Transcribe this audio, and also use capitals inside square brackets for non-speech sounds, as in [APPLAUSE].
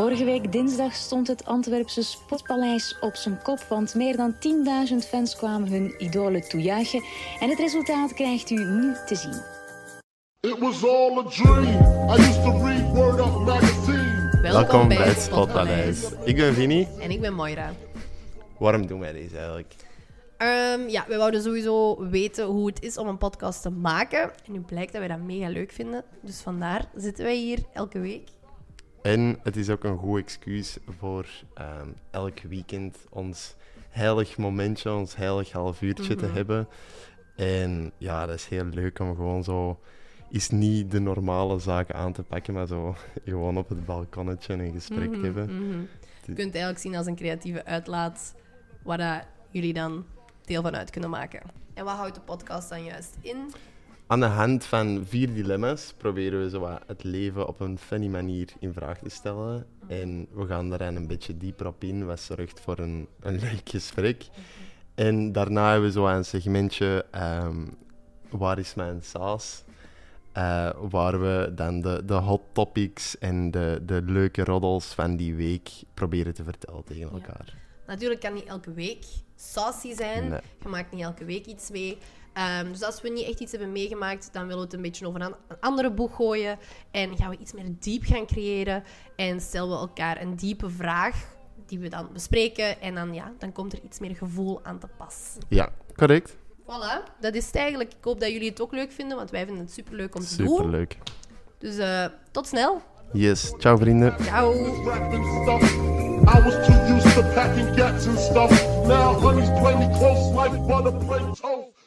Vorige week dinsdag stond het Antwerpse Sportpaleis op zijn kop, want meer dan 10.000 fans kwamen hun idolen toejuichen. En het resultaat krijgt u nu te zien. It was all a dream. I used to read Word Up magazine. Welkom bij het Sportpaleis. Ik ben Vinnie. En ik ben Moira. Waarom doen wij deze eigenlijk? Ehm, ja, we wouden sowieso weten hoe het is om een podcast te maken. En nu blijkt dat wij dat mega leuk vinden. Dus vandaar zitten wij hier elke week. En het is ook een goed excuus voor ehm, elk weekend ons heilig momentje, ons heilig half uurtje te hebben. En ja, dat is heel leuk om gewoon zo... Is niet de normale zaken aan te pakken, maar zo [LAUGHS] gewoon op het balkonnetje een gesprek te hebben. Mhm. Je kunt het eigenlijk zien als een creatieve uitlaat waar dat jullie dan deel van uit kunnen maken. En wat houdt de podcast dan juist in? Aan de hand van vier dilemma's proberen we zo wat het leven op een funny manier in vraag te stellen. En we gaan daar een beetje dieper op in, wat zorgt voor een, een leuk gesprek. En daarna hebben we zo een segmentje ehm, Waar is mijn saus? Eh, waar we dan de, de hot topics en de, de leuke roddels van die week proberen te vertellen tegen elkaar. Natuurlijk kan niet elke week saucy zijn. Nee. Je maakt niet elke week iets mee. Ehm, dus als we niet echt iets hebben meegemaakt, dan willen we het een beetje over een, een andere boeg gooien. En gaan we iets meer diep gaan creëren. En stellen we elkaar een diepe vraag, die we dan bespreken. En dan, ja, dan komt er iets meer gevoel aan te pas. Ja, correct. Voilà, dat is het eigenlijk. Ik hoop dat jullie het ook leuk vinden, want wij vinden het superleuk om te doen. Superleuk. Dus eh, tot snel. Yes, ciao vrienden. Ciao. Butter play toast.